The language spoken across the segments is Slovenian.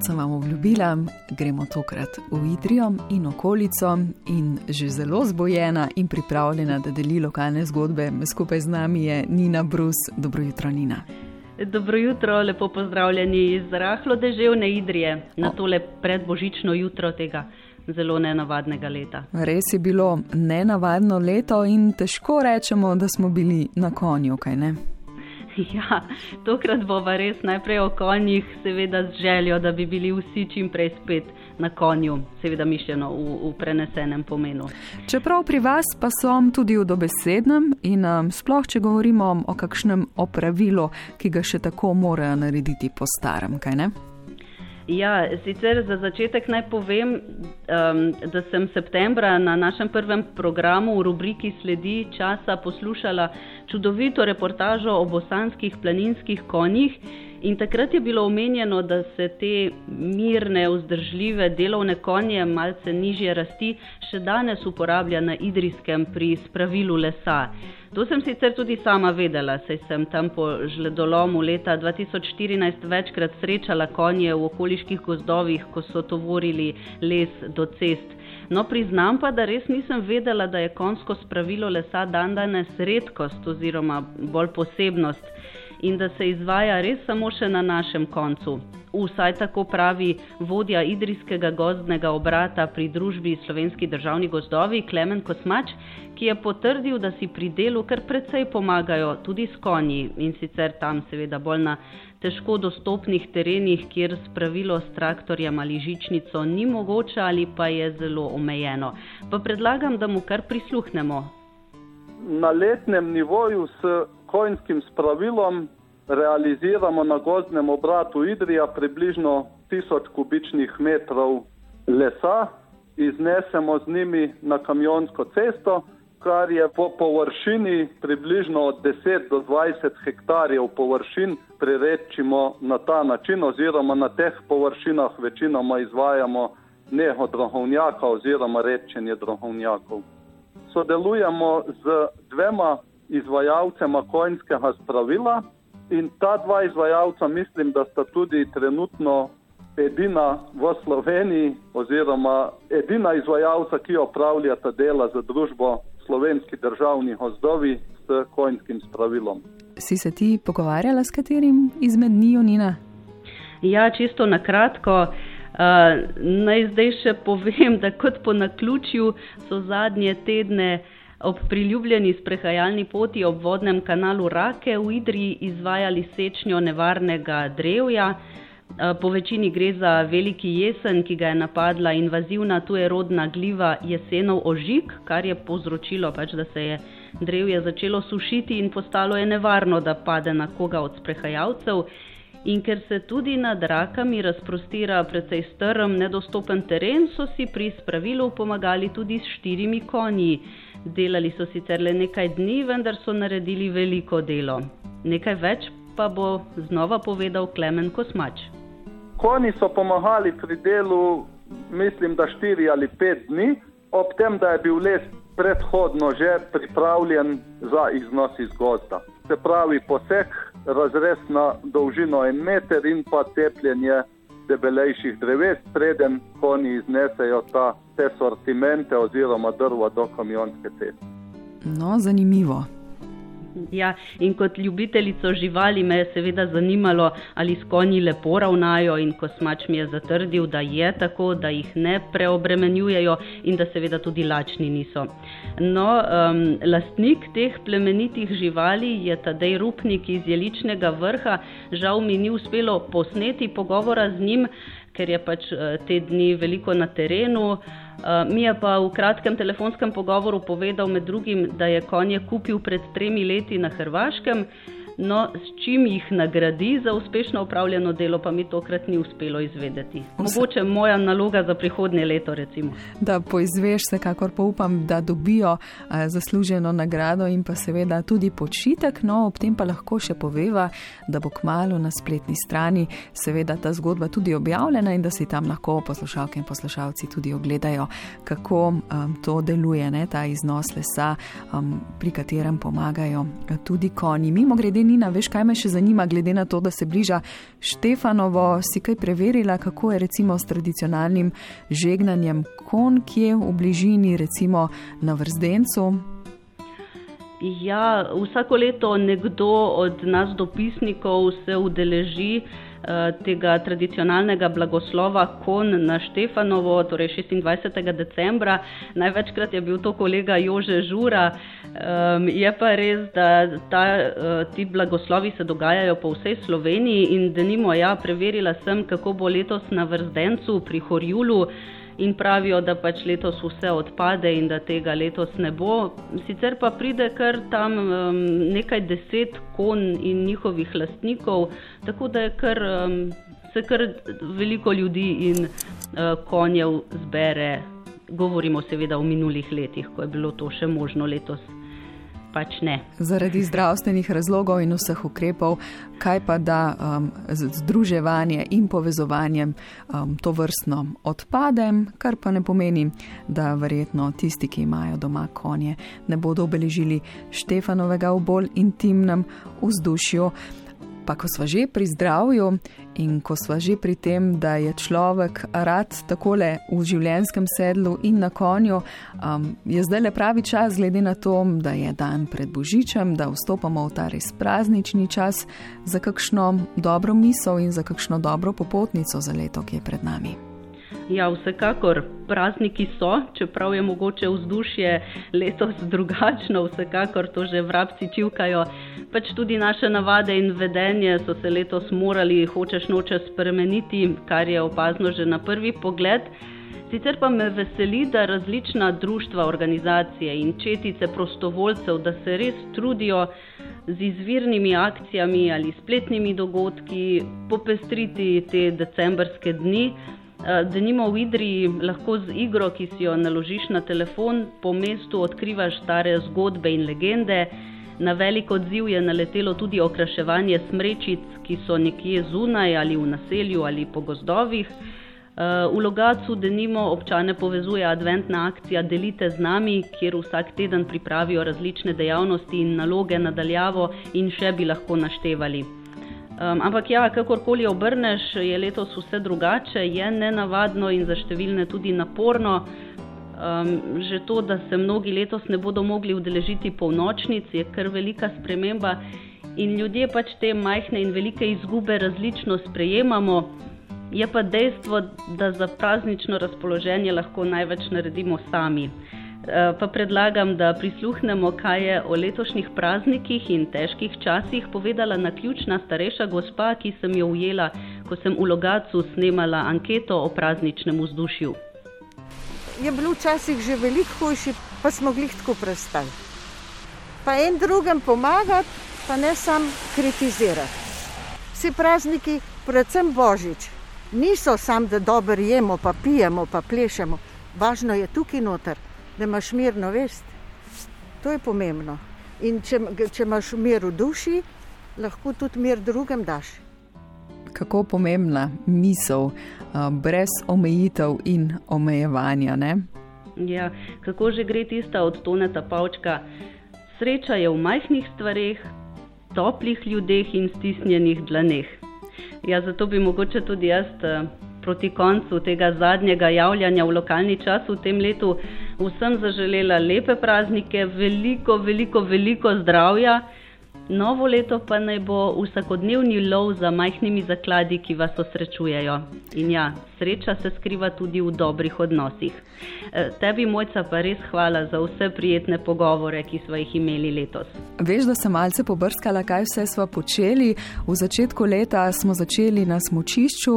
kot sem vam obljubila, gremo tokrat v Idrijo in okolico in že zelo zbojena in pripravljena, da deli lokalne zgodbe. Skupaj z nami je Nina Brus. Dobro jutro, Nina. Dobro jutro, lepo pozdravljeni iz rahlo deževne Idrije na tole predbožično jutro tega. Zelo nenavadnega leta. Res je bilo nenavadno leto, in težko rečemo, da smo bili na konju, kaj ne? Ja, tokrat bova res najprej o konjih, seveda z željo, da bi bili vsi čim prej spet na konju, seveda mišljeno v, v prenesenem pomenu. Čeprav pri vas pa so tudi v dobesednem in um, sploh, če govorimo o kakšnem opravilu, ki ga še tako morajo narediti po starem, kaj ne? Ja, sicer za začetek naj povem, um, da sem septembra na našem prvem programu v rubriki Sledi časa poslušala čudovito reportažo o bosanskih planinskih konjih. In takrat je bilo omenjeno, da se te mirne, vzdržljive delovne konje, malce nižje rasti, še danes uporablja na Idrijskem pri spravilu lesa. To sem sicer tudi sama vedela, saj sem tam po žledolomu leta 2014 večkrat srečala konje v okoliških gozdovih, ko so tovorili les do cest. No, priznam pa, da res nisem vedela, da je konsko spravilo lesa dan danes redkost oziroma bolj posebnost in da se izvaja res samo še na našem koncu. Vsaj tako pravi vodja idrijskega gozdnega obrata pri družbi Slovenski državni gozdovi Klemen Kosmač, ki je potrdil, da si pri delu kar precej pomagajo tudi s konji in sicer tam seveda bolj na težko dostopnih terenih, kjer spravilo s traktorjem ali žičnico ni mogoče ali pa je zelo omejeno. Pa predlagam, da mu kar prisluhnemo. Na letnem nivoju s konjskim spravilom realiziramo na gozdnem obratu Idrija približno 1000 kubičnih metrov lesa, iznesemo z njimi na kamionsko cesto, kar je po površini približno od 10 do 20 hektarjev površin prerečimo na ta način oziroma na teh površinah večinoma izvajamo neho drohovnjaka oziroma rečenje drohovnjakov. Sodelujemo z dvema izvajalcema konjskega spravila in ta dva izvajalca mislim, da sta tudi trenutno edina v Sloveniji oziroma edina izvajalca, ki opravljata dela za družbo slovenski državni gozdovi s konjskim spravilom. Si se ti pogovarjala s katerim izmed njiju, Nina? Ja, čisto na kratko. Uh, naj zdaj še povem, da kot po naključju so zadnje tedne uh, ob priljubljeni sprehajalni poti ob vodnem kanalu Rake v Idriji izvajali sečnjo nevarnega drevja. Eh, po večini gre za veliki jesen, ki ga je napadla invazivna tujerodna gljiva jesenov ožig, kar je povzročilo, pač, da se je drevje začelo sušiti in postalo je nevarno, da pade na koga od sprehajalcev. In ker se tudi nad rakami razprostira precej strm, nedostopen teren, so si pri spravilu pomagali tudi s štirimi konji. Delali so sicer le nekaj dni, vendar so naredili veliko delo. Nekaj več pa bo znova povedal Klemen Kosmač. Konji so pomagali pri delu, mislim, da štiri ali pet dni, ob tem, da je bil les predhodno že pripravljen za iznos iz gozda. Se pravi, poseg, razrez na dolžino en meter in pa cepljenje debelejših dreves, preden konji iznesejo ta, te sortimente oziroma drva do kamionske ceste. No, zanimivo. Ja, in kot ljubitelico živali me je seveda zanimalo, ali s konji lepo ravnajo. In ko smač mi je zatrdil, da je tako, da jih ne preobremenjujejo in da seveda tudi lačni niso. No, um, lastnik teh plemenitih živali je Tadej Rupnik iz Jeličnega vrha. Žal mi ni uspelo posneti pogovora z njim, ker je pač uh, te dni veliko na terenu. Eh, mi je pa v kratkem telefonskem pogovoru povedal med drugim, da je konje kupil pred tremi leti na Hrvaškem. No, s čim jih nagradi za uspešno upravljeno delo, pa mi tokrat ni uspelo izvedeti. Mogoče moja naloga za prihodnje leto, recimo. Da poizveš, vsekakor pa upam, da dobijo a, zasluženo nagrado in pa seveda tudi počitek. No, ob tem pa lahko še poveva, da bo kmalo na spletni strani seveda ta zgodba tudi objavljena in da si tam lahko poslušalke in poslušalci tudi ogledajo, kako um, to deluje, ne, ta iznos lesa, um, pri katerem pomagajo tudi konji. Mimo grede, Nina, veš, kaj me še zanima, glede na to, da se bliža Štefanovo, si kaj preverila, kako je recimo s tradicionalnim žegnanjem kon, ki je v bližini, recimo na Vrzdencu. Ja, vsako leto nekdo od nas dopisnikov se udeleži Eh, tega tradicionalnega blagoslova kon na Štefanovo, torej 26. decembra. Največkrat je bil to kolega Jože Žura. Um, je pa res, da ta, uh, ti blagoslovi se dogajajo po vsej Sloveniji in da nimo ja, preverila sem, kako bo letos na Vrzdencu pri Horjulu in pravijo, da pač letos vse odpade in da tega letos ne bo. Sicer pa pride kar tam um, nekaj deset kon in njihovih lastnikov, tako da je kar, um, se kar veliko ljudi in uh, konjev zbere. Govorimo seveda o minulih letih, ko je bilo to še možno letos pač ne. Zaradi zdravstvenih razlogov in vseh ukrepov, kaj pa da um, združevanje in povezovanje um, to vrstno odpade, kar pa ne pomeni, da verjetno tisti, ki imajo doma konje, ne bodo obeležili Štefanovega v bolj intimnem vzdušju. Pa ko smo že pri zdravju in ko smo že pri tem, da je človek rad takole v življenjskem sedlu in na konju, um, je zdaj le pravi čas, glede na to, da je dan pred Božičem, da vstopamo v ta res praznični čas za kakšno dobro misel in za kakšno dobro popotnico za leto, ki je pred nami. Ja, vsekakor prazniki so, čeprav je mogoče vzdušje letos drugačno, vsekakor to že vrabci čivkajo. Pač tudi naše navade in vedenje so se letos morali, hočeš noče, spremeniti, kar je opazno že na prvi pogled. Sicer pa me veseli, da različna društva, organizacije in četice prostovoljcev, da se res trudijo z izvirnimi akcijami ali spletnimi dogodki popestriti te decembrske dni. Eh, da nima v Idriji lahko z igro, ki si jo naložiš na telefon, po mestu odkrivaš stare zgodbe in legende. Na velik odziv je naletelo tudi okraševanje smrečic, ki so nekje zunaj ali v naselju ali po gozdovih. Eh, v Logacu denimo občane povezuje adventna akcija Delite z nami, kjer vsak teden pripravijo različne dejavnosti in naloge nadaljavo in še bi lahko naštevali. Um, ampak ja, kakorkoli obrneš, je letos vse drugače, je nenavadno in za številne tudi naporno. Um, že to, da se mnogi letos ne bodo mogli udeležiti polnočnic, je kar velika sprememba in ljudje pač te majhne in velike izgube različno sprejemamo. Je pa dejstvo, da za praznično razpoloženje lahko največ naredimo sami. Eh, pa predlagam, da prisluhnemo, kaj je o letošnjih praznikih in težkih časih povedala na ključna starejša gospa, ki sem jo ujela, ko sem v Logacu snemala anketo o prazničnem vzdušju. Je bilo včasih že veliko hujši, pa smo jih tako prestali. Pa en drugem pomagati, pa ne sam kritizirati. Vsi prazniki, predvsem božič, niso samo, da dobro jemo, pa pijemo, pa plešemo. Važno je tukaj noter da imaš mirno vest. To je pomembno. In če, če imaš mir v duši, lahko tudi mir drugem daš. Kako pomembna misel, brez omejitev in omejevanja. Ja, kako že gre tista od toneta pavčka? Sreča je v majhnih stvareh, toplih ljudeh in stisnjenih dlaneh. Ja, zato bi mogoče tudi jaz proti koncu tega zadnjega javljanja v lokalni čas v tem letu vsem zaželela lepe praznike, veliko, veliko, veliko zdravja. Novo leto pa naj bo vsakodnevni lov za majhnimi zakladi, ki vas osrečujejo. In ja, sreča se skriva tudi v dobrih odnosih. E, tebi, mojca, pa res hvala za vse prijetne pogovore, ki smo jih imeli letos. Veš, da sem malce pobrskala, kaj vse smo počeli. V začetku leta smo začeli na smočišču,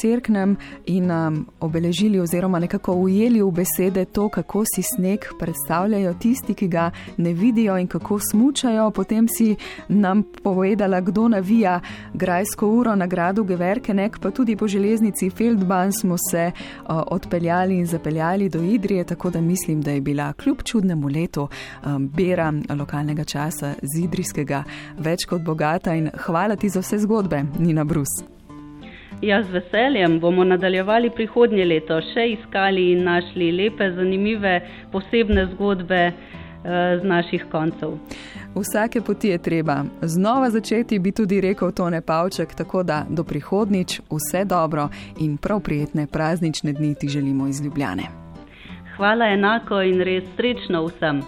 crknem in um, obeležili oziroma nekako ujeli v besede to, kako si sneg predstavljajo tisti, ki ga ne vidijo in kako smučajo. Potem si nam povedala, kdo navija grajsko uro na gradu Geverkenek, pa tudi po železnici Feldban smo se uh, odpeljali in zapeljali do Idrije, tako da mislim, da je bila kljub čudnemu letu um, bera lokalnega časa z Idrijskega več kot bogata in hvala ti za vse zgodbe, Nina Brus. Ja, z veseljem bomo nadaljevali prihodnje leto, še iskali in našli lepe, zanimive, posebne zgodbe z naših koncev. Vsake poti je treba znova začeti, bi tudi rekel Tone Pavček, tako da do prihodnič vse dobro in prav prijetne praznične dni ti želimo iz Ljubljane. Hvala enako in res srečno vsem.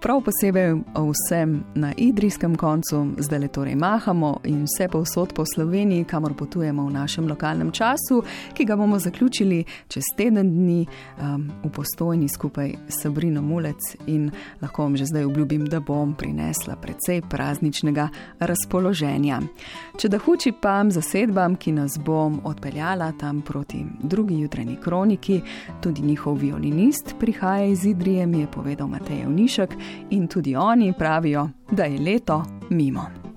Prav posebej vsem na idrijskem koncu, zdaj le torej mahamo in vse povsod po Sloveniji, kamor potujemo v našem lokalnem času, ki ga bomo zaključili čez teden dni um, v postojni skupaj s Sabrino Mulec in lahko vam že zdaj obljubim, da bom prinesla precej prazničnega razpoloženja. Če da huči pam zasedbam, ki nas bom odpeljala tam proti drugi jutranji kroniki, tudi njihov violinist prihaja iz Idrije, mi je povedal Matej Vnišek in tudi oni pravijo, da je leto mimo.